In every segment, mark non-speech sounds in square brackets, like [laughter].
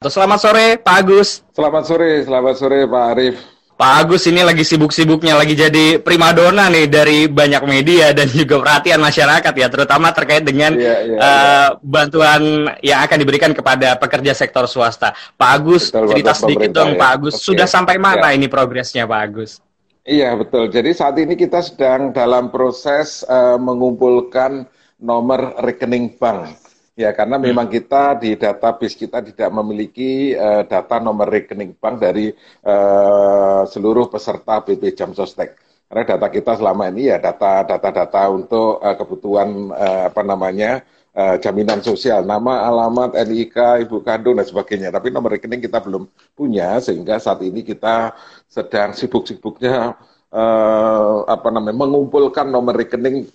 Selamat sore Pak Agus. Selamat sore, selamat sore Pak Arif. Pak Agus ini lagi sibuk-sibuknya lagi jadi primadona nih dari banyak media dan juga perhatian masyarakat ya, terutama terkait dengan yeah, yeah, uh, yeah. bantuan yang akan diberikan kepada pekerja sektor swasta. Pak Agus, betul, cerita sedikit dong ya. Pak Agus, okay. sudah sampai mana yeah. ini progresnya Pak Agus? Iya betul. Jadi saat ini kita sedang dalam proses uh, mengumpulkan nomor rekening bank Ya, karena hmm. memang kita di database kita tidak memiliki uh, data nomor rekening bank dari uh, seluruh peserta BP Jam Sostek. Karena data kita selama ini ya data-data-data untuk uh, kebutuhan uh, apa namanya uh, jaminan sosial, nama, alamat, NIK, ibu kandung dan sebagainya. Tapi nomor rekening kita belum punya sehingga saat ini kita sedang sibuk-sibuknya uh, apa namanya mengumpulkan nomor rekening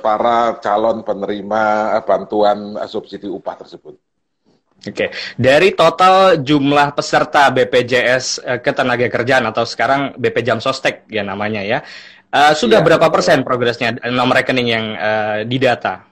para calon penerima eh, bantuan eh, subsidi upah tersebut. Oke, dari total jumlah peserta BPJS Ketenagakerjaan atau sekarang BP Jam Sostek ya namanya ya, uh, sudah ya, berapa persen progresnya nomor rekening yang uh, didata?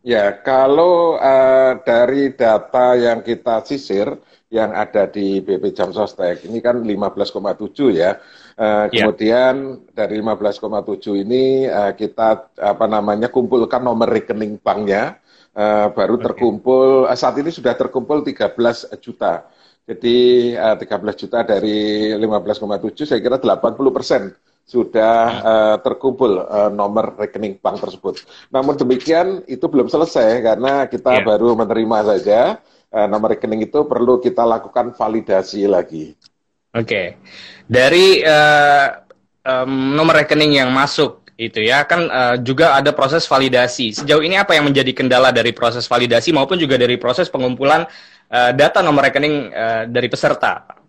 Ya, kalau uh, dari data yang kita sisir yang ada di BP Jam Sostek ini kan 15,7 ya. Uh, kemudian dari 15,7 ini uh, kita apa namanya kumpulkan nomor rekening banknya uh, baru okay. terkumpul uh, saat ini sudah terkumpul 13 juta. Jadi uh, 13 juta dari 15,7 saya kira 80 persen sudah uh, terkumpul uh, nomor rekening bank tersebut. Namun demikian itu belum selesai karena kita yeah. baru menerima saja uh, nomor rekening itu perlu kita lakukan validasi lagi. Oke, okay. dari uh, um, nomor rekening yang masuk itu ya kan uh, juga ada proses validasi. Sejauh ini apa yang menjadi kendala dari proses validasi maupun juga dari proses pengumpulan uh, data nomor rekening uh, dari peserta?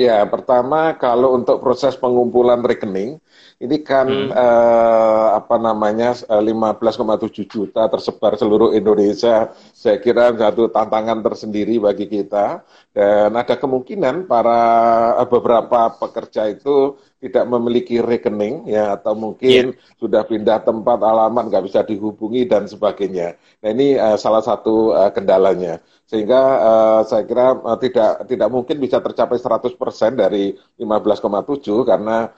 Ya, pertama kalau untuk proses pengumpulan rekening ini kan hmm. uh, apa namanya 15,7 juta tersebar seluruh Indonesia. Saya kira satu tantangan tersendiri bagi kita dan ada kemungkinan para uh, beberapa pekerja itu tidak memiliki rekening ya atau mungkin yeah. sudah pindah tempat alamat nggak bisa dihubungi dan sebagainya. Nah ini uh, salah satu uh, kendalanya sehingga uh, saya kira uh, tidak tidak mungkin bisa tercapai 100% dari 15,7 karena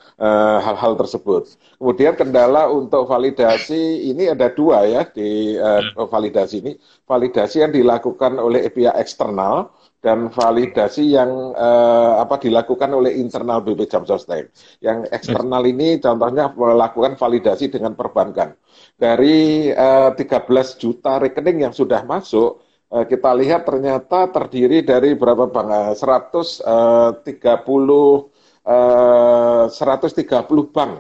hal-hal uh, tersebut. Kemudian kendala untuk validasi ini ada dua ya di uh, validasi ini validasi yang dilakukan oleh pihak eksternal dan validasi yang uh, apa dilakukan oleh internal BP Jam Sostek. Yang eksternal ini contohnya melakukan validasi dengan perbankan. Dari uh, eh, 13 juta rekening yang sudah masuk, uh, kita lihat ternyata terdiri dari berapa bank? 130 uh, 130 bank.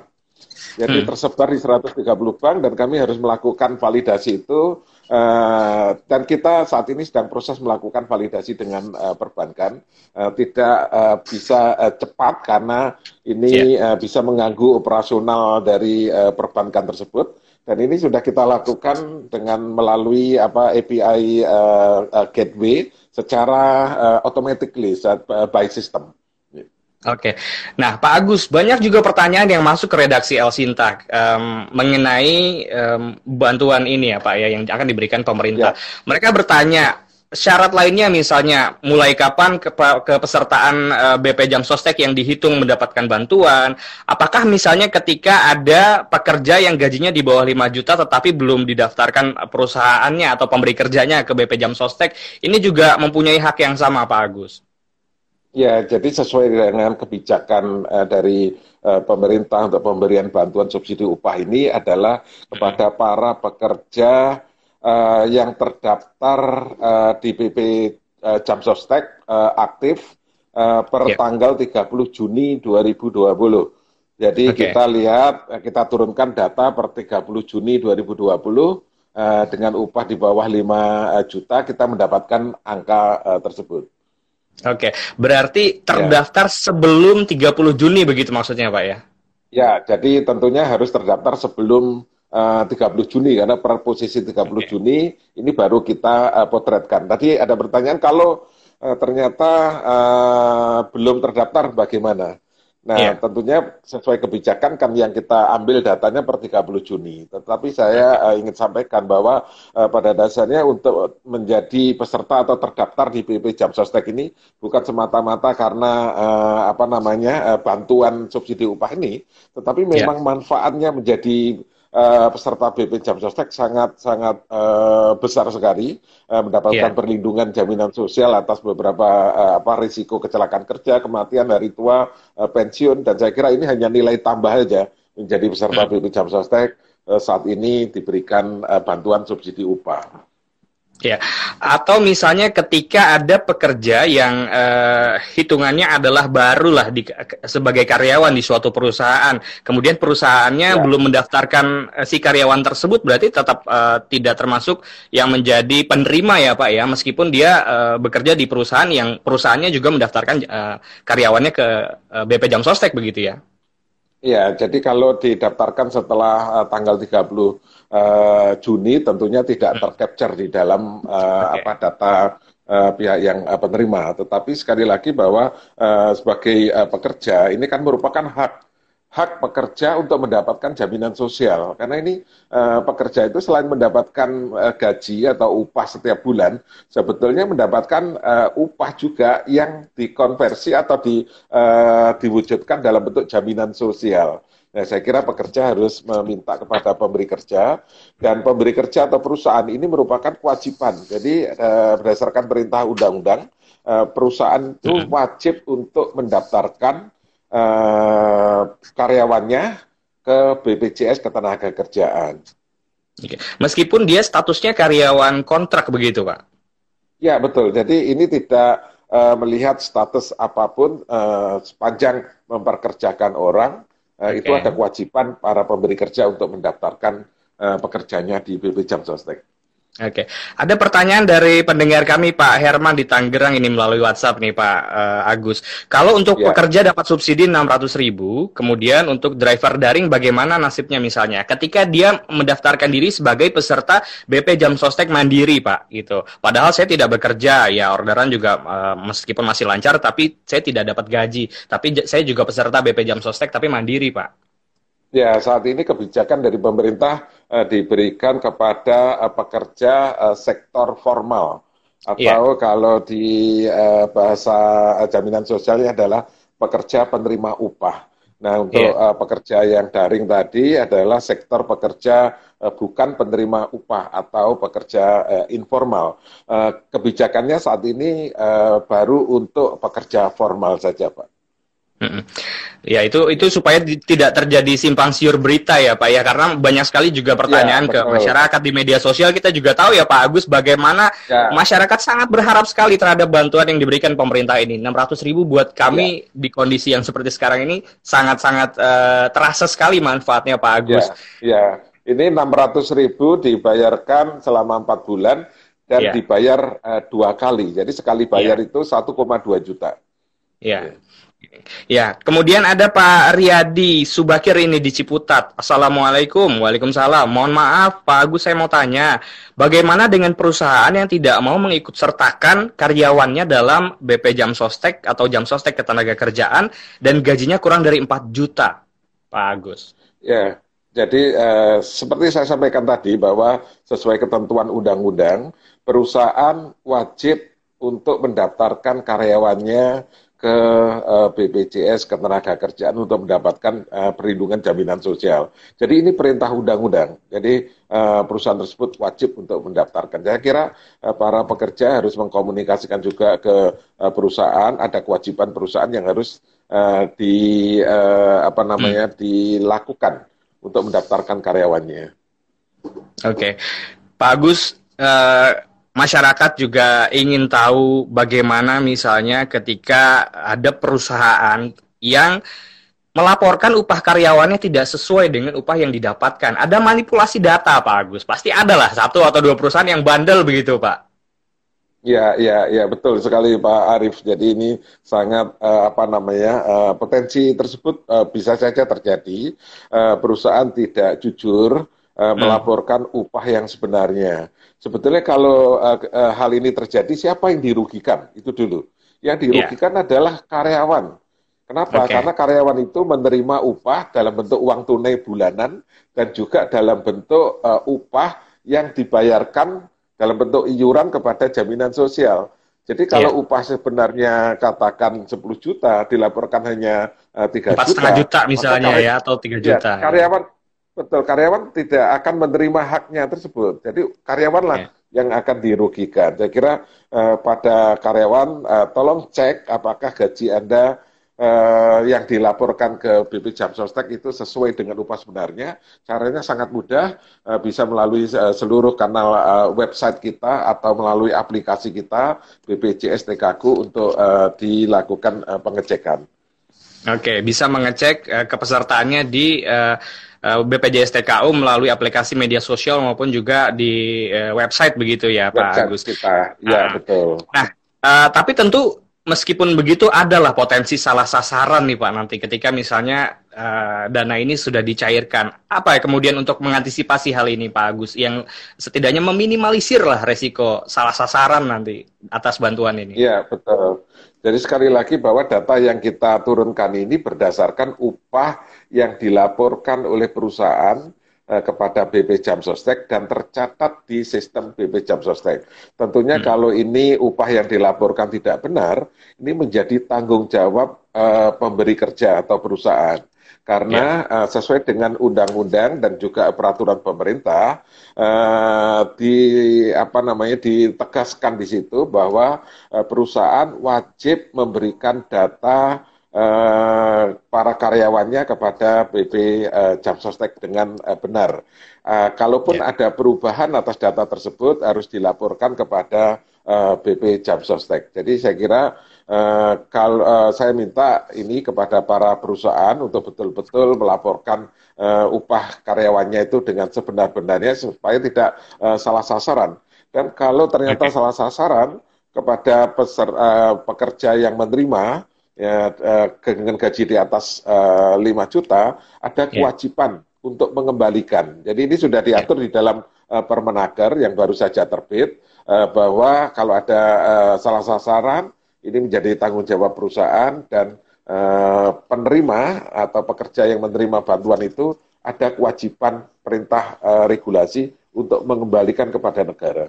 Jadi hmm. tersebar di 130 bank dan kami harus melakukan validasi itu Uh, dan kita saat ini sedang proses melakukan validasi dengan uh, perbankan, uh, tidak uh, bisa uh, cepat karena ini yeah. uh, bisa mengganggu operasional dari uh, perbankan tersebut. Dan ini sudah kita lakukan dengan melalui apa API uh, uh, gateway secara uh, automatically by system. Oke, nah Pak Agus banyak juga pertanyaan yang masuk ke redaksi El Sinta um, mengenai um, bantuan ini ya Pak ya yang akan diberikan pemerintah. Ya. Mereka bertanya syarat lainnya misalnya mulai kapan ke kepesertaan uh, BP Jam Sostek yang dihitung mendapatkan bantuan? Apakah misalnya ketika ada pekerja yang gajinya di bawah 5 juta tetapi belum didaftarkan perusahaannya atau pemberi kerjanya ke BP Jam Sostek ini juga mempunyai hak yang sama Pak Agus? Ya, jadi sesuai dengan kebijakan uh, dari uh, pemerintah untuk pemberian bantuan subsidi upah ini adalah kepada para pekerja uh, yang terdaftar uh, di PP uh, Jamsostek uh, aktif uh, per yeah. tanggal 30 Juni 2020. Jadi okay. kita lihat, kita turunkan data per 30 Juni 2020 uh, dengan upah di bawah 5 juta, kita mendapatkan angka uh, tersebut. Oke, berarti terdaftar ya. sebelum 30 Juni begitu maksudnya Pak ya? Ya, jadi tentunya harus terdaftar sebelum uh, 30 Juni karena per posisi 30 okay. Juni ini baru kita uh, potretkan. Tadi ada pertanyaan kalau uh, ternyata uh, belum terdaftar bagaimana? Nah, yeah. tentunya sesuai kebijakan kan yang kita ambil datanya per 30 Juni. Tetapi saya uh, ingin sampaikan bahwa uh, pada dasarnya untuk menjadi peserta atau terdaftar di BP Jam Sostek ini bukan semata-mata karena uh, apa namanya uh, bantuan subsidi upah ini, tetapi ya. memang yeah. manfaatnya menjadi uh, peserta BP Jam Sostek sangat sangat uh, besar sekali uh, mendapatkan yeah. perlindungan jaminan sosial atas beberapa uh, apa risiko kecelakaan kerja, kematian hari tua, uh, pensiun dan saya kira ini hanya nilai tambah saja menjadi peserta mm. BP Jam Sostek uh, saat ini diberikan uh, bantuan subsidi upah. Ya, atau misalnya ketika ada pekerja yang uh, hitungannya adalah barulah di, sebagai karyawan di suatu perusahaan, kemudian perusahaannya ya. belum mendaftarkan uh, si karyawan tersebut, berarti tetap uh, tidak termasuk yang menjadi penerima ya Pak ya, meskipun dia uh, bekerja di perusahaan yang perusahaannya juga mendaftarkan uh, karyawannya ke uh, BP Jam Sostek begitu ya? Iya, jadi kalau didaftarkan setelah uh, tanggal 30 uh, Juni tentunya tidak hmm. tercapture di dalam uh, okay. apa data uh, pihak yang uh, penerima. Tetapi sekali lagi bahwa uh, sebagai uh, pekerja ini kan merupakan hak hak pekerja untuk mendapatkan jaminan sosial. Karena ini uh, pekerja itu selain mendapatkan uh, gaji atau upah setiap bulan, sebetulnya mendapatkan uh, upah juga yang dikonversi atau di, uh, diwujudkan dalam bentuk jaminan sosial. Nah, saya kira pekerja harus meminta kepada pemberi kerja dan pemberi kerja atau perusahaan ini merupakan kewajiban. Jadi eh, berdasarkan perintah undang-undang, eh, perusahaan itu hmm. wajib untuk mendaftarkan eh, karyawannya ke BPJS ketenaga kerjaan. Oke. Meskipun dia statusnya karyawan kontrak begitu, Pak? Ya betul. Jadi ini tidak uh, melihat status apa pun uh, sepanjang memperkerjakan orang okay. Eh, itu ada kewajiban para pemberi kerja untuk mendaftarkan uh, pekerjanya di BP Jam Sostek. Oke, ada pertanyaan dari pendengar kami Pak Herman di Tangerang ini melalui WhatsApp nih Pak uh, Agus. Kalau untuk ya. pekerja dapat subsidi 600 ribu, kemudian untuk driver daring bagaimana nasibnya misalnya? Ketika dia mendaftarkan diri sebagai peserta BP Jam Sostek Mandiri Pak, gitu. Padahal saya tidak bekerja, ya orderan juga uh, meskipun masih lancar, tapi saya tidak dapat gaji. Tapi saya juga peserta BP Jam Sostek tapi Mandiri Pak. Ya, saat ini kebijakan dari pemerintah uh, diberikan kepada uh, pekerja uh, sektor formal atau yeah. kalau di uh, bahasa jaminan sosialnya adalah pekerja penerima upah. Nah, untuk yeah. uh, pekerja yang daring tadi adalah sektor pekerja uh, bukan penerima upah atau pekerja uh, informal. Uh, kebijakannya saat ini uh, baru untuk pekerja formal saja, Pak. Ya itu itu supaya tidak terjadi simpang siur berita ya Pak ya karena banyak sekali juga pertanyaan ya, ke masyarakat di media sosial kita juga tahu ya Pak Agus bagaimana ya. masyarakat sangat berharap sekali terhadap bantuan yang diberikan pemerintah ini 600 ribu buat kami ya. di kondisi yang seperti sekarang ini sangat-sangat uh, terasa sekali manfaatnya Pak Agus. Ya, ya. ini 600 ribu dibayarkan selama empat bulan dan ya. dibayar uh, dua kali jadi sekali bayar ya. itu 1,2 juta. Ya. Ya, kemudian ada Pak Riyadi Subakir ini di Ciputat. Assalamualaikum, Waalaikumsalam. Mohon maaf, Pak Agus saya mau tanya, bagaimana dengan perusahaan yang tidak mau mengikut sertakan karyawannya dalam BP Jam Sostek atau Jam Sostek Ketenaga Kerjaan dan gajinya kurang dari 4 juta, Pak Agus? Ya, jadi eh, seperti saya sampaikan tadi bahwa sesuai ketentuan undang-undang, perusahaan wajib untuk mendaftarkan karyawannya ke uh, eh, BPJS ketenaga kerjaan untuk mendapatkan uh, perlindungan jaminan sosial. Jadi ini perintah undang-undang. Jadi uh, perusahaan tersebut wajib untuk mendaftarkan. Saya kira uh, para pekerja harus mengkomunikasikan juga ke uh, perusahaan. Ada kewajiban perusahaan yang harus uh, di uh, apa namanya hmm. dilakukan untuk mendaftarkan karyawannya. Oke, okay. Pak Agus. Uh masyarakat juga ingin tahu bagaimana misalnya ketika ada perusahaan yang melaporkan upah karyawannya tidak sesuai dengan upah yang didapatkan. Ada manipulasi data, Pak Agus. Pasti ada lah satu atau dua perusahaan yang bandel begitu, Pak. Ya, ya, ya, betul sekali Pak Arief. Jadi ini sangat uh, apa namanya uh, potensi tersebut uh, bisa saja terjadi. Uh, perusahaan tidak jujur uh, melaporkan upah yang sebenarnya. Sebetulnya kalau uh, uh, hal ini terjadi, siapa yang dirugikan? Itu dulu. Yang dirugikan yeah. adalah karyawan. Kenapa? Okay. Karena karyawan itu menerima upah dalam bentuk uang tunai bulanan dan juga dalam bentuk uh, upah yang dibayarkan dalam bentuk iuran kepada jaminan sosial. Jadi kalau yeah. upah sebenarnya katakan 10 juta dilaporkan hanya uh, 3 4 juta. juta misalnya ya atau 3 juta. Ya, karyawan betul karyawan tidak akan menerima haknya tersebut. Jadi karyawanlah yeah yang akan dirugikan. Saya kira uh, pada karyawan uh, tolong cek apakah gaji Anda uh, yang dilaporkan ke BP Jam Sostek itu sesuai dengan upah sebenarnya. Caranya sangat mudah, uh, bisa melalui uh, seluruh kanal uh, website kita atau melalui aplikasi kita BPJS TKku untuk uh, dilakukan uh, pengecekan. Oke, bisa mengecek uh, kepesertaannya di uh, Eh, BPJS TKU melalui aplikasi media sosial maupun juga di uh, website begitu ya Pak Agus. Kita, ya uh, betul. Nah, uh, tapi tentu meskipun begitu adalah potensi salah sasaran nih Pak nanti ketika misalnya uh, dana ini sudah dicairkan. Apa ya kemudian untuk mengantisipasi hal ini Pak Agus yang setidaknya meminimalisir lah resiko salah sasaran nanti atas bantuan ini. Iya betul. Jadi sekali lagi bahwa data yang kita turunkan ini berdasarkan upah yang dilaporkan oleh perusahaan eh, kepada BP Jam Sostek dan tercatat di sistem BP Jam Sostek. Tentunya hmm. kalau ini upah yang dilaporkan tidak benar, ini menjadi tanggung jawab eh, pemberi kerja atau perusahaan karena ya. uh, sesuai dengan undang-undang dan juga peraturan pemerintah uh, di apa namanya ditegaskan di situ bahwa uh, perusahaan wajib memberikan data uh, para karyawannya kepada BP uh, Jamsostek dengan uh, benar. Uh, kalaupun ya. ada perubahan atas data tersebut harus dilaporkan kepada uh, BP Jamsostek. Jadi saya kira Uh, kalau uh, saya minta ini kepada para perusahaan untuk betul-betul melaporkan uh, upah karyawannya itu dengan sebenar-benarnya supaya tidak uh, salah sasaran. Dan kalau ternyata okay. salah sasaran kepada peser, uh, pekerja yang menerima ya, uh, dengan gaji di atas uh, 5 juta, ada ya. kewajiban yeah. untuk mengembalikan. Jadi ini sudah diatur yeah. di dalam uh, Permenaker yang baru saja terbit uh, bahwa kalau ada uh, salah sasaran ini menjadi tanggung jawab perusahaan dan uh, penerima atau pekerja yang menerima bantuan itu ada kewajiban perintah uh, regulasi untuk mengembalikan kepada negara.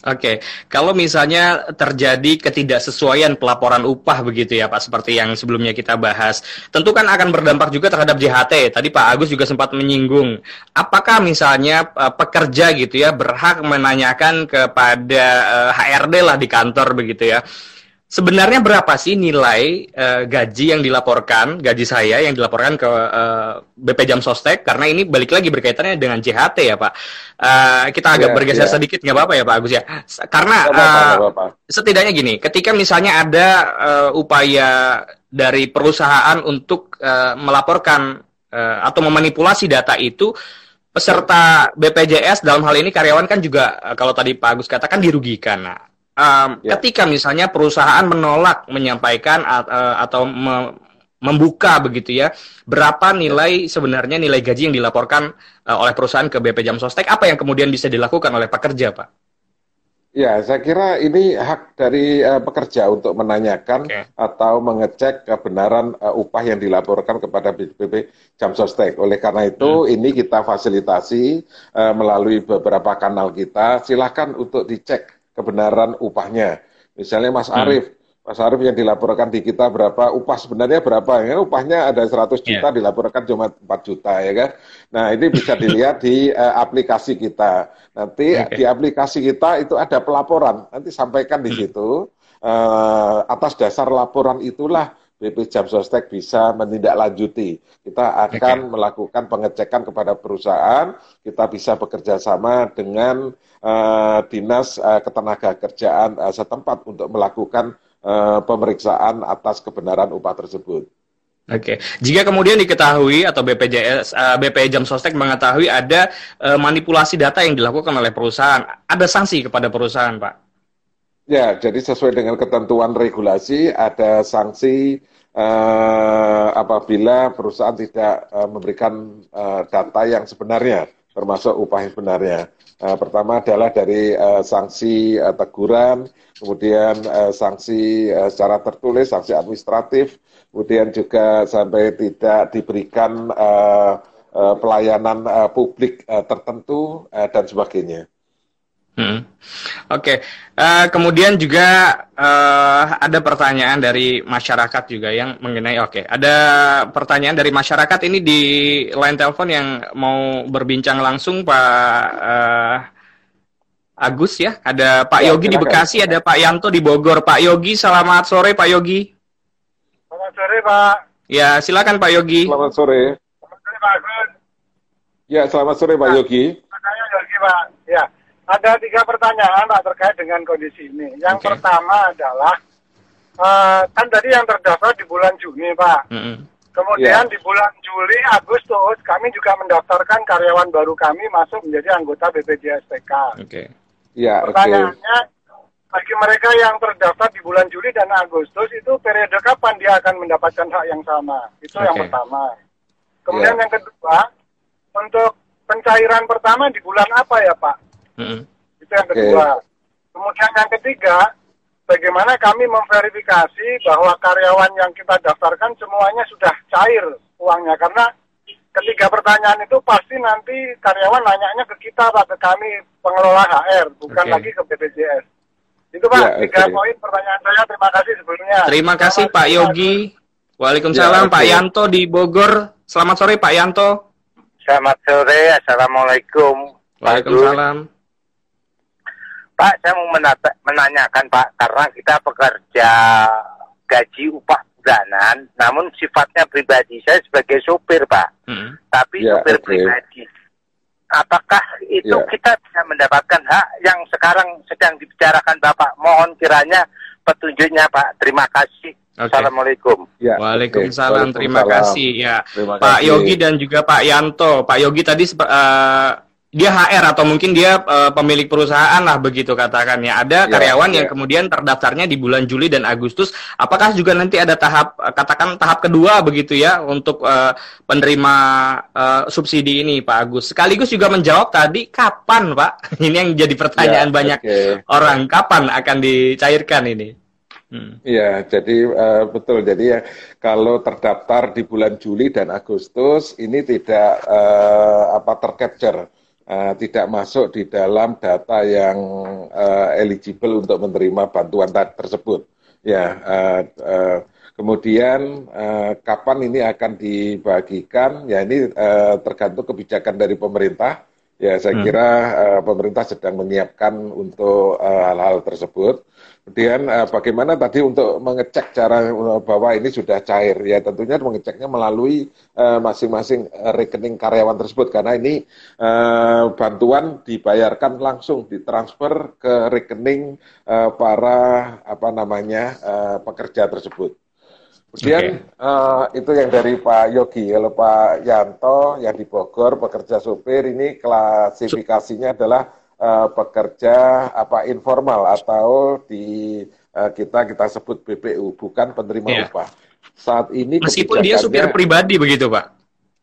Oke, kalau misalnya terjadi ketidaksesuaian pelaporan upah begitu ya Pak, seperti yang sebelumnya kita bahas, tentu kan akan berdampak juga terhadap JHT. Tadi Pak Agus juga sempat menyinggung, apakah misalnya uh, pekerja gitu ya berhak menanyakan kepada HRD lah di kantor begitu ya, sebenarnya berapa sih nilai uh, gaji yang dilaporkan, gaji saya yang dilaporkan ke uh, eh, BP Jam Sostek? Karena ini balik lagi berkaitannya dengan JHT ya Pak. Uh, kita agak yeah, bergeser yeah. sedikit nggak apa-apa ya Pak Agus ya. Karena gak apa -apa, uh, gak apa setidaknya gini, ketika misalnya ada uh, upaya dari perusahaan untuk uh, melaporkan uh, atau memanipulasi data itu peserta BPJS dalam hal ini karyawan kan juga kalau tadi Pak Agus katakan dirugikan. Nah, um, ya. ketika misalnya perusahaan menolak menyampaikan uh, atau me membuka begitu ya berapa nilai sebenarnya nilai gaji yang dilaporkan uh, oleh perusahaan ke BP Jam Sostek apa yang kemudian bisa dilakukan oleh pekerja Pak? Ya, saya kira ini hak dari uh, pekerja untuk menanyakan okay. atau mengecek kebenaran uh, upah yang dilaporkan kepada BP Jam Sostek. Oleh karena itu, hmm. ini kita fasilitasi uh, melalui beberapa kanal kita. Silakan untuk dicek kebenaran upahnya. Misalnya Mas hmm. Arief, Mas Arief yang dilaporkan di kita berapa, upah sebenarnya berapa? Ya, upahnya ada 100 juta, yeah. dilaporkan cuma 4 juta, ya kan? Nah, ini bisa dilihat di uh, [laughs] aplikasi kita. Nanti okay. di aplikasi kita itu ada pelaporan, nanti sampaikan di hmm. situ. Uh, atas dasar laporan itulah BP Jam Sostek bisa menindaklanjuti. Kita akan okay. melakukan pengecekan kepada perusahaan, kita bisa bekerja sama dengan uh, dinas uh, ketenaga kerjaan uh, setempat untuk melakukan uh, pemeriksaan atas kebenaran upah tersebut. Oke, okay. jika kemudian diketahui atau BPJS uh, BP Jam Sostek mengetahui ada uh, manipulasi data yang dilakukan oleh perusahaan, ada sanksi kepada perusahaan, Pak? Ya, jadi sesuai dengan ketentuan regulasi ada sanksi uh, apabila perusahaan tidak uh, memberikan uh, data yang sebenarnya termasuk upah yang sebenarnya. Uh, pertama adalah dari uh, sanksi uh, teguran, kemudian uh, sanksi uh, secara tertulis, sanksi administratif, kemudian juga sampai tidak diberikan uh, uh, pelayanan uh, publik uh, tertentu uh, dan sebagainya. Hmm. Oke, okay. uh, kemudian juga uh, ada pertanyaan dari masyarakat juga yang mengenai. Oke, okay. ada pertanyaan dari masyarakat ini di line telepon yang mau berbincang langsung Pak uh, Agus ya. Ada Pak ya, Yogi silakan. di Bekasi, ada Pak Yanto di Bogor. Pak Yogi, selamat sore Pak Yogi. Selamat sore Pak. Ya, silakan Pak Yogi. Selamat sore. Selamat sore Pak Agus. Ya, selamat sore Pak Yogi. Saya Yogi. Ya. Ada tiga pertanyaan Pak terkait dengan kondisi ini. Yang okay. pertama adalah uh, kan tadi yang terdaftar di bulan Juni Pak. Mm -hmm. Kemudian yeah. di bulan Juli, Agustus kami juga mendaftarkan karyawan baru kami masuk menjadi anggota BPJS Oke. Okay. Yeah, Pertanyaannya okay. bagi mereka yang terdaftar di bulan Juli dan Agustus itu periode kapan dia akan mendapatkan hak yang sama? Itu okay. yang pertama. Kemudian yeah. yang kedua, untuk pencairan pertama di bulan apa ya Pak? Hmm. Itu yang kedua. Okay. Kemudian yang ketiga, bagaimana kami memverifikasi bahwa karyawan yang kita daftarkan semuanya sudah cair uangnya karena ketiga pertanyaan itu pasti nanti karyawan nanyanya ke kita Pak ke kami pengelola HR bukan okay. lagi ke BPJS. Itu Pak ya, tiga okay. poin pertanyaan saya. Terima kasih sebelumnya. Terima kasih Pak Yogi. Waalaikumsalam ya, okay. Pak Yanto di Bogor. Selamat sore Pak Yanto. Selamat sore. Assalamualaikum. Waalaikumsalam. Pak, saya mau menata, menanyakan Pak, karena kita pekerja gaji upah bulanan, namun sifatnya pribadi saya sebagai sopir Pak, hmm. tapi ya, sopir okay. pribadi. Apakah itu ya. kita bisa mendapatkan hak yang sekarang sedang dibicarakan Bapak? Mohon kiranya petunjuknya Pak. Terima kasih. Okay. Assalamualaikum. Ya, Waalaikumsalam. Terima kasih ya Terima Pak kasih. Yogi dan juga Pak Yanto. Pak Yogi tadi uh, dia HR atau mungkin dia uh, pemilik perusahaan lah begitu katakannya. Ada ya, karyawan ya. yang kemudian terdaftarnya di bulan Juli dan Agustus. Apakah juga nanti ada tahap uh, katakan tahap kedua begitu ya untuk uh, penerima uh, subsidi ini Pak Agus. Sekaligus juga menjawab tadi kapan Pak? [laughs] Ini yang jadi pertanyaan ya, banyak okay. orang kapan akan dicairkan ini. Hmm. Iya, jadi uh, betul. Jadi ya kalau terdaftar di bulan Juli dan Agustus ini tidak uh, apa tercapture uh, tidak masuk di dalam data yang uh, eligible untuk menerima bantuan tersebut. Ya, uh, uh, kemudian uh, kapan ini akan dibagikan? Ya ini uh, tergantung kebijakan dari pemerintah. Ya, saya hmm. kira uh, pemerintah sedang menyiapkan untuk hal-hal uh, tersebut. Kemudian uh, bagaimana tadi untuk mengecek cara uh, bahwa ini sudah cair? Ya tentunya mengeceknya melalui uh, masing-masing uh, rekening karyawan tersebut karena ini uh, bantuan dibayarkan langsung ditransfer ke rekening uh, para apa namanya uh, pekerja tersebut. Kemudian okay. uh, itu yang dari Pak Yogi, kalau Pak Yanto yang di Bogor pekerja supir ini klasifikasinya adalah uh, pekerja apa informal atau di uh, kita kita sebut BPU bukan penerima yeah. upah. Saat ini meskipun dia supir pribadi begitu pak.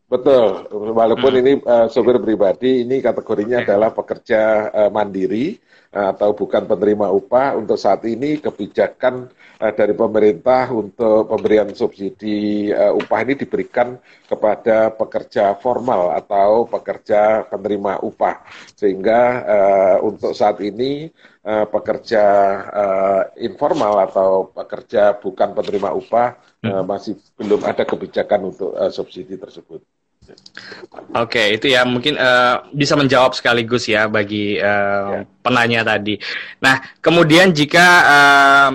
Betul, walaupun hmm. ini uh, supir pribadi ini kategorinya okay. adalah pekerja uh, mandiri uh, atau bukan penerima upah. Untuk saat ini kebijakan uh, dari pemerintah untuk pemberian subsidi uh, upah ini diberikan kepada pekerja formal atau pekerja penerima upah sehingga uh, untuk saat ini uh, pekerja uh, informal atau pekerja bukan penerima upah uh, masih belum ada kebijakan untuk uh, subsidi tersebut. Oke, okay, itu ya mungkin uh, bisa menjawab sekaligus ya bagi uh, ya. penanya tadi. Nah, kemudian jika uh,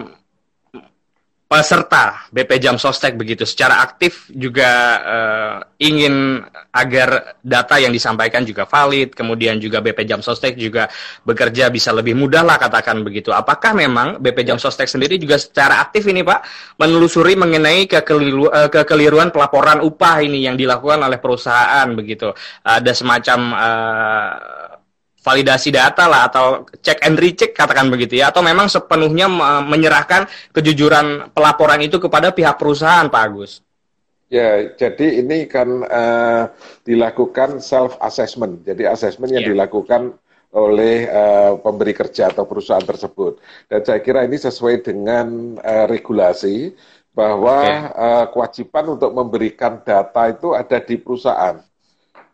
peserta BP Jam Sostek begitu secara aktif juga uh, ingin agar data yang disampaikan juga valid, kemudian juga BP Jam Sostek juga bekerja bisa lebih mudah lah katakan begitu. Apakah memang BP Jam Sostek sendiri juga secara aktif ini Pak menelusuri mengenai kekeliru, uh, kekeliruan pelaporan upah ini yang dilakukan oleh perusahaan begitu. Ada semacam uh, validasi data lah atau cek and recheck katakan begitu ya atau memang sepenuhnya menyerahkan kejujuran pelaporan itu kepada pihak perusahaan Pak Agus? Ya, jadi ini kan uh, dilakukan self assessment. Jadi assessment yang yeah. dilakukan oleh uh, pemberi kerja atau perusahaan tersebut. Dan saya kira ini sesuai dengan uh, regulasi bahwa okay. uh, kewajiban untuk memberikan data itu ada di perusahaan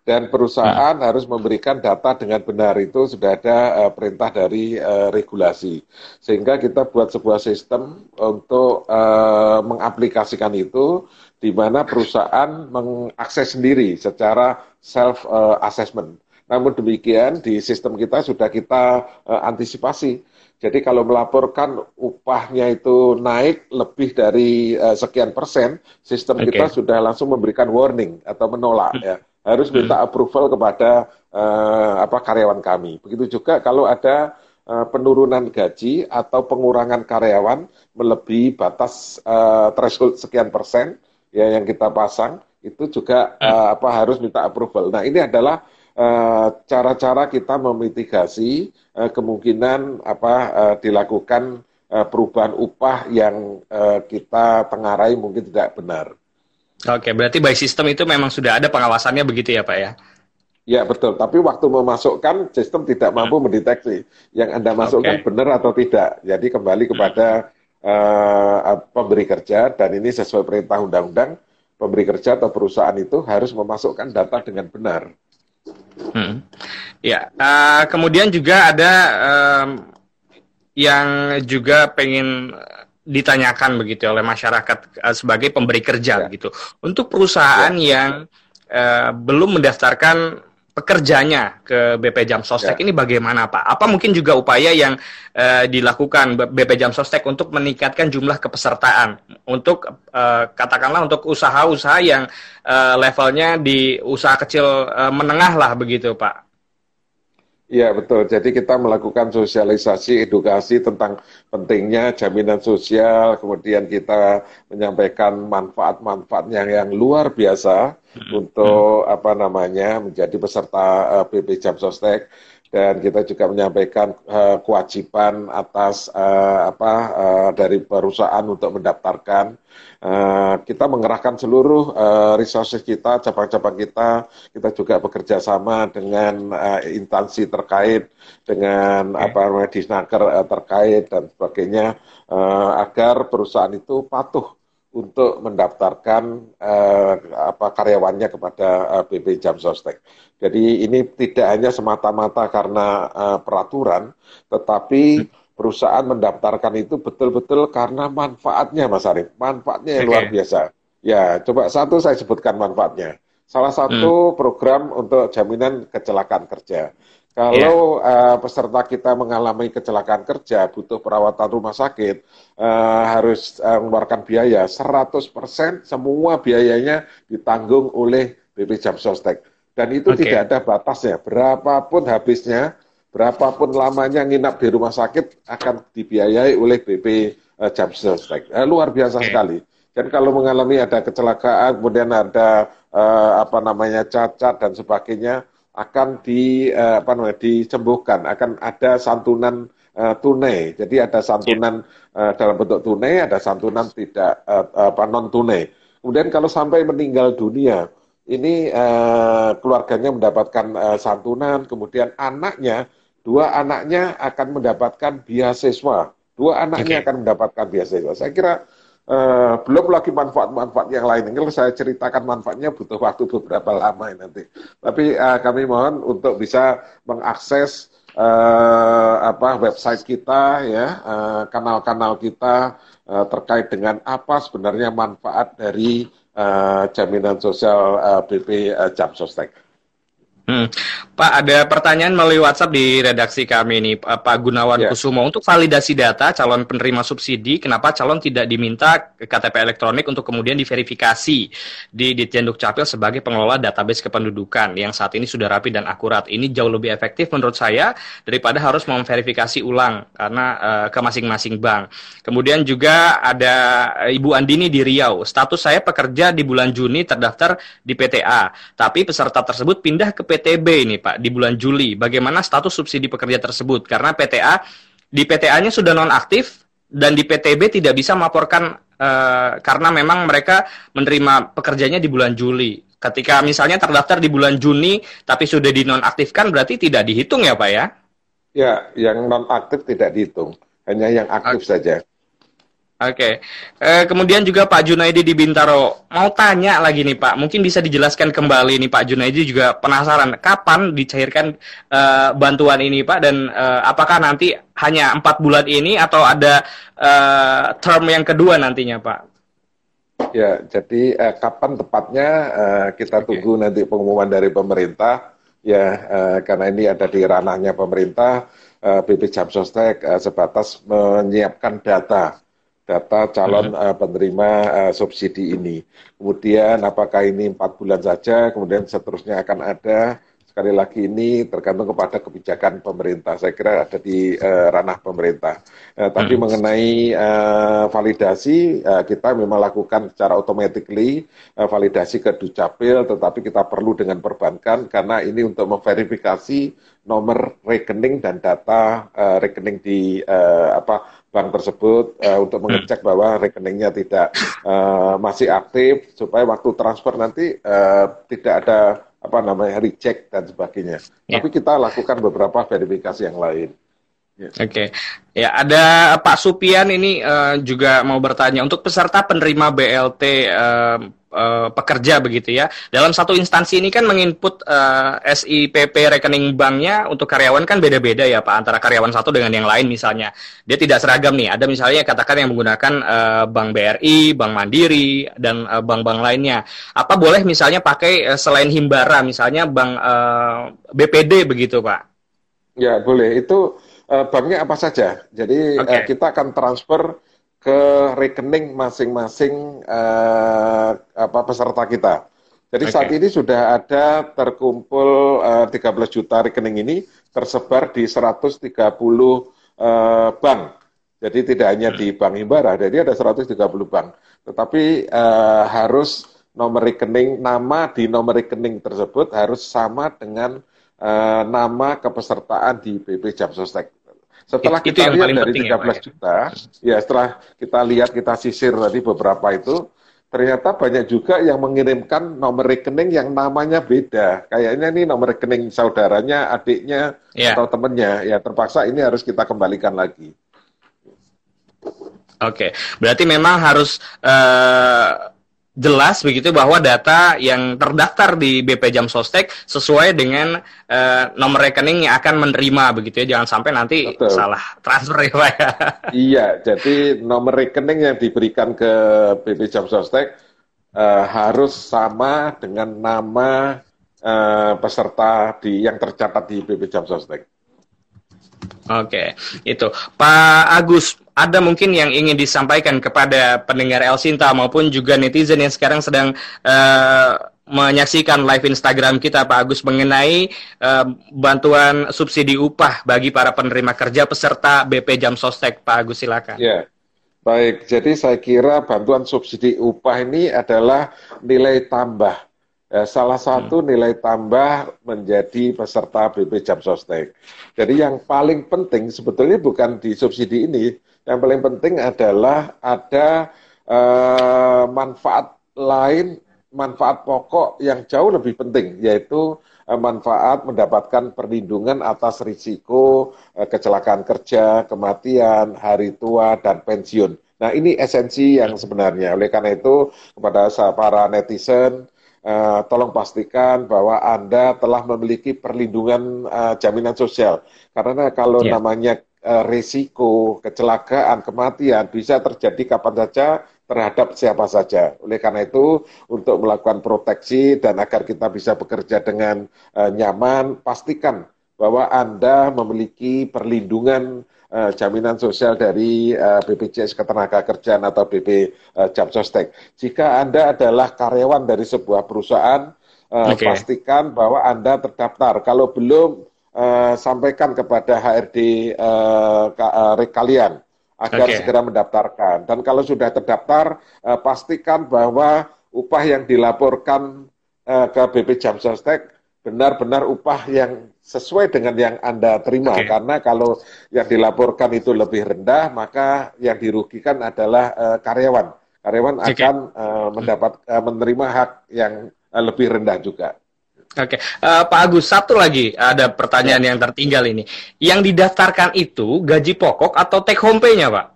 dan perusahaan hmm. harus memberikan data dengan benar itu sudah ada uh, perintah dari uh, regulasi sehingga kita buat sebuah sistem untuk uh, mengaplikasikan itu di mana perusahaan mengakses sendiri secara self uh, assessment. Namun demikian di sistem kita sudah kita uh, antisipasi. Jadi kalau melaporkan upahnya itu naik lebih dari uh, sekian persen, sistem okay. kita sudah langsung memberikan warning atau menolak hmm. ya harus minta hmm. approval kepada uh, apa karyawan kami. Begitu juga kalau ada uh, penurunan gaji atau pengurangan karyawan melebihi batas uh, threshold sekian persen ya yang kita pasang itu juga uh, apa harus minta approval. Nah, ini adalah cara-cara uh, kita memitigasi uh, kemungkinan apa uh, dilakukan uh, perubahan upah yang uh, kita tengarai mungkin tidak benar. Oke, berarti by system itu memang sudah ada pengawasannya begitu ya Pak ya? Ya betul, tapi waktu memasukkan sistem tidak mampu hmm. mendeteksi yang Anda masukkan okay. benar atau tidak. Jadi kembali kepada uh, pemberi kerja dan ini sesuai perintah undang-undang, pemberi kerja atau perusahaan itu harus memasukkan data dengan benar. Hmm. Ya, uh, kemudian juga ada um, yang juga pengen ditanyakan begitu oleh masyarakat uh, sebagai pemberi kerja ya. gitu. Untuk perusahaan ya. yang uh, belum mendaftarkan pekerjanya ke BP Jam Sostek ya. ini bagaimana Pak? Apa mungkin juga upaya yang uh, dilakukan BP Jam Sostek untuk meningkatkan jumlah kepesertaan untuk uh, katakanlah untuk usaha-usaha yang uh, levelnya di usaha kecil uh, menengah lah begitu Pak? Iya betul. Jadi kita melakukan sosialisasi, edukasi tentang pentingnya jaminan sosial, kemudian kita menyampaikan manfaat-manfaat yang yang luar biasa hmm. untuk apa namanya menjadi peserta uh, eh, BP Jam Sostek dan kita juga menyampaikan uh, kewajiban atas uh, apa uh, dari perusahaan untuk mendaftarkan. Uh, kita mengerahkan seluruh uh, resources kita, cabang-cabang kita. Kita juga bekerja sama dengan uh, instansi terkait, dengan okay. apa namanya disnaker uh, terkait dan sebagainya, uh, agar perusahaan itu patuh untuk mendaftarkan uh, apa karyawannya kepada eh, BP Jam Sostek. Jadi ini tidak hanya semata-mata karena uh, peraturan, tetapi perusahaan mendaftarkan itu betul-betul karena manfaatnya, Mas Arief. Manfaatnya yang luar biasa. Ya, coba satu saya sebutkan manfaatnya. Salah satu hmm. program untuk jaminan kecelakaan kerja. Kalau yeah. uh, peserta kita mengalami kecelakaan kerja, butuh perawatan rumah sakit, uh, harus uh, mengeluarkan biaya 100% semua biayanya ditanggung oleh BP Jam Sostek. Dan itu okay. tidak ada batasnya. Berapapun habisnya, berapapun lamanya nginap di rumah sakit akan dibiayai oleh BP uh, Jam Sostek. Uh, luar biasa okay. sekali. Dan kalau mengalami ada kecelakaan, kemudian ada uh, apa namanya cacat dan sebagainya, akan di uh, apa namanya disembuhkan, akan ada santunan uh, tunai. Jadi ada santunan uh, dalam bentuk tunai, ada santunan tidak uh, apa non tunai. Kemudian kalau sampai meninggal dunia, ini uh, keluarganya mendapatkan uh, santunan, kemudian anaknya, dua anaknya akan mendapatkan beasiswa, dua anaknya okay. akan mendapatkan beasiswa. Saya kira Uh, belum lagi manfaat-manfaat yang lain. Kalau saya ceritakan manfaatnya butuh waktu beberapa lama nanti. Tapi uh, kami mohon untuk bisa mengakses uh, apa website kita ya, kanal-kanal uh, kita uh, terkait dengan apa sebenarnya manfaat dari uh, jaminan sosial uh, BP uh, Jamsostek. Hmm. Pak, ada pertanyaan melalui WhatsApp di redaksi kami ini, Pak Gunawan yeah. Kusumo. Untuk validasi data calon penerima subsidi, kenapa calon tidak diminta KTP elektronik untuk kemudian diverifikasi di Ditjen Dukcapil sebagai pengelola database kependudukan yang saat ini sudah rapi dan akurat? Ini jauh lebih efektif menurut saya daripada harus memverifikasi ulang karena uh, ke masing-masing bank. Kemudian juga ada uh, Ibu Andini di Riau. Status saya pekerja di bulan Juni terdaftar di PTA, tapi peserta tersebut pindah ke PTA PTB ini Pak di bulan Juli. Bagaimana status subsidi pekerja tersebut? Karena PTA di PTA-nya sudah nonaktif dan di PTB tidak bisa melaporkan uh, karena memang mereka menerima pekerjanya di bulan Juli. Ketika misalnya terdaftar di bulan Juni tapi sudah dinonaktifkan berarti tidak dihitung ya Pak ya? Ya, yang nonaktif tidak dihitung, hanya yang aktif okay. saja. Oke, okay. eh, kemudian juga Pak Junaidi di Bintaro mau tanya lagi nih Pak, mungkin bisa dijelaskan kembali nih Pak Junaidi juga penasaran kapan dicairkan eh, bantuan ini Pak dan eh, apakah nanti hanya empat bulan ini atau ada eh, term yang kedua nantinya Pak? Ya, jadi eh, kapan tepatnya eh, kita okay. tunggu nanti pengumuman dari pemerintah ya eh, karena ini ada di ranahnya pemerintah eh, BP Jamsostek eh, sebatas menyiapkan data data calon uh, penerima uh, subsidi ini. Kemudian apakah ini empat bulan saja, kemudian seterusnya akan ada. Sekali lagi ini tergantung kepada kebijakan pemerintah. Saya kira ada di uh, ranah pemerintah. Uh, tapi hmm. mengenai uh, validasi, uh, kita memang lakukan secara automatically uh, validasi ke Dukcapil, tetapi kita perlu dengan perbankan karena ini untuk memverifikasi nomor rekening dan data uh, rekening di uh, apa bank tersebut uh, untuk mengecek bahwa rekeningnya tidak uh, masih aktif supaya waktu transfer nanti uh, tidak ada apa namanya reject dan sebagainya. Yeah. Tapi kita lakukan beberapa verifikasi yang lain. Yeah. Oke, okay. ya ada Pak Supian ini uh, juga mau bertanya untuk peserta penerima BLT uh, uh, pekerja begitu ya. Dalam satu instansi ini kan menginput uh, eh, SIPP rekening banknya untuk karyawan kan beda-beda ya Pak antara karyawan satu dengan yang lain misalnya. Dia tidak seragam nih. Ada misalnya katakan yang menggunakan uh, Bank BRI, Bank Mandiri dan bank bank-bank lainnya. Apa boleh misalnya pakai uh, selain Himbara misalnya Bank uh, BPD begitu Pak? Ya, boleh. Itu uh, banknya apa saja. Jadi okay. uh, kita akan transfer ke rekening masing-masing uh, apa peserta kita. Jadi okay. saat ini sudah ada terkumpul uh, eh, 13 juta rekening ini tersebar di 130 uh, eh, bank. Jadi tidak hanya di Bank Himbara, jadi ada 130 bank. Tetapi uh, harus nomor rekening nama di nomor rekening tersebut harus sama dengan uh, nama kepesertaan di BP Jamsostek. Setelah itu kita lihat dari 13 ya, juta, ya setelah kita lihat kita sisir tadi beberapa itu, ternyata banyak juga yang mengirimkan nomor rekening yang namanya beda. Kayaknya ini nomor rekening saudaranya, adiknya, yeah. atau temennya. Ya terpaksa ini harus kita kembalikan lagi. Oke, okay. berarti memang harus uh, jelas begitu bahwa data yang terdaftar di BP Jam Sostek sesuai dengan uh, nomor rekening yang akan menerima begitu ya jangan sampai nanti Betul. salah transfer ya Pak ya. Iya, jadi nomor rekening yang diberikan ke BP Jam Sostek uh, harus sama dengan nama uh, peserta di yang tercatat di BP Jam Sostek. Oke, itu Pak Agus ada mungkin yang ingin disampaikan kepada pendengar El Sinta maupun juga netizen yang sekarang sedang uh, menyaksikan live Instagram kita Pak Agus mengenai uh, bantuan subsidi upah bagi para penerima kerja peserta BP Jam Sostek Pak Agus silakan. Ya. Baik, jadi saya kira bantuan subsidi upah ini adalah nilai tambah salah satu hmm. nilai tambah menjadi peserta BP Jam Sostek. Jadi yang paling penting sebetulnya bukan di subsidi ini, yang paling penting adalah ada uh, manfaat lain, manfaat pokok yang jauh lebih penting, yaitu uh, manfaat mendapatkan perlindungan atas risiko uh, kecelakaan kerja, kematian, hari tua, dan pensiun. Nah ini esensi yang sebenarnya. Oleh karena itu kepada para netizen, Uh, tolong pastikan bahwa Anda telah memiliki perlindungan uh, jaminan sosial. Karena kalau yeah. namanya uh, risiko kecelakaan, kematian bisa terjadi kapan saja terhadap siapa saja. Oleh karena itu, untuk melakukan proteksi dan agar kita bisa bekerja dengan uh, nyaman, pastikan bahwa Anda memiliki perlindungan uh, jaminan sosial dari uh, BPJS Ketenagakerjaan atau BP uh, eh, Jamsostek. Jika Anda adalah karyawan dari sebuah perusahaan, uh, okay. pastikan bahwa Anda terdaftar. Kalau belum, uh, sampaikan kepada HRD uh, uh, kalian agar okay. segera mendaftarkan. Dan kalau sudah terdaftar, uh, pastikan bahwa upah yang dilaporkan uh, ke BP Jamsostek benar-benar upah yang sesuai dengan yang Anda terima. Okay. Karena kalau yang dilaporkan itu lebih rendah, maka yang dirugikan adalah uh, karyawan. Karyawan okay. akan uh, mendapat uh, menerima hak yang uh, lebih rendah juga. Oke, okay. uh, Pak Agus, satu lagi ada pertanyaan ya. yang tertinggal ini. Yang didaftarkan itu gaji pokok atau take home pay-nya, Pak?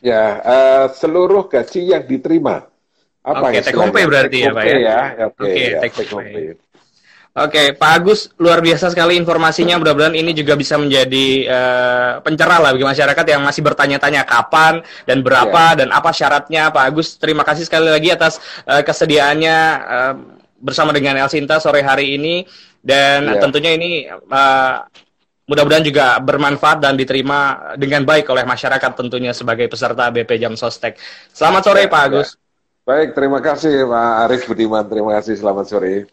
Ya, uh, seluruh gaji yang diterima. Apa Oke, okay, take home pay berarti take ya, Pak ya? ya. Oke, okay, ya, take, take home pay. Oke, Pak Agus, luar biasa sekali informasinya. Mudah-mudahan ini juga bisa menjadi uh, pencerah lah bagi masyarakat yang masih bertanya-tanya kapan dan berapa yeah. dan apa syaratnya. Pak Agus, terima kasih sekali lagi atas uh, kesediaannya uh, bersama dengan Elsinta sore hari ini. Dan yeah. tentunya ini uh, mudah-mudahan juga bermanfaat dan diterima dengan baik oleh masyarakat tentunya sebagai peserta BP Jam Sostek. Selamat sore, yeah, Pak Agus. Yeah. Baik, terima kasih Pak Arif Budiman. Terima kasih, selamat sore.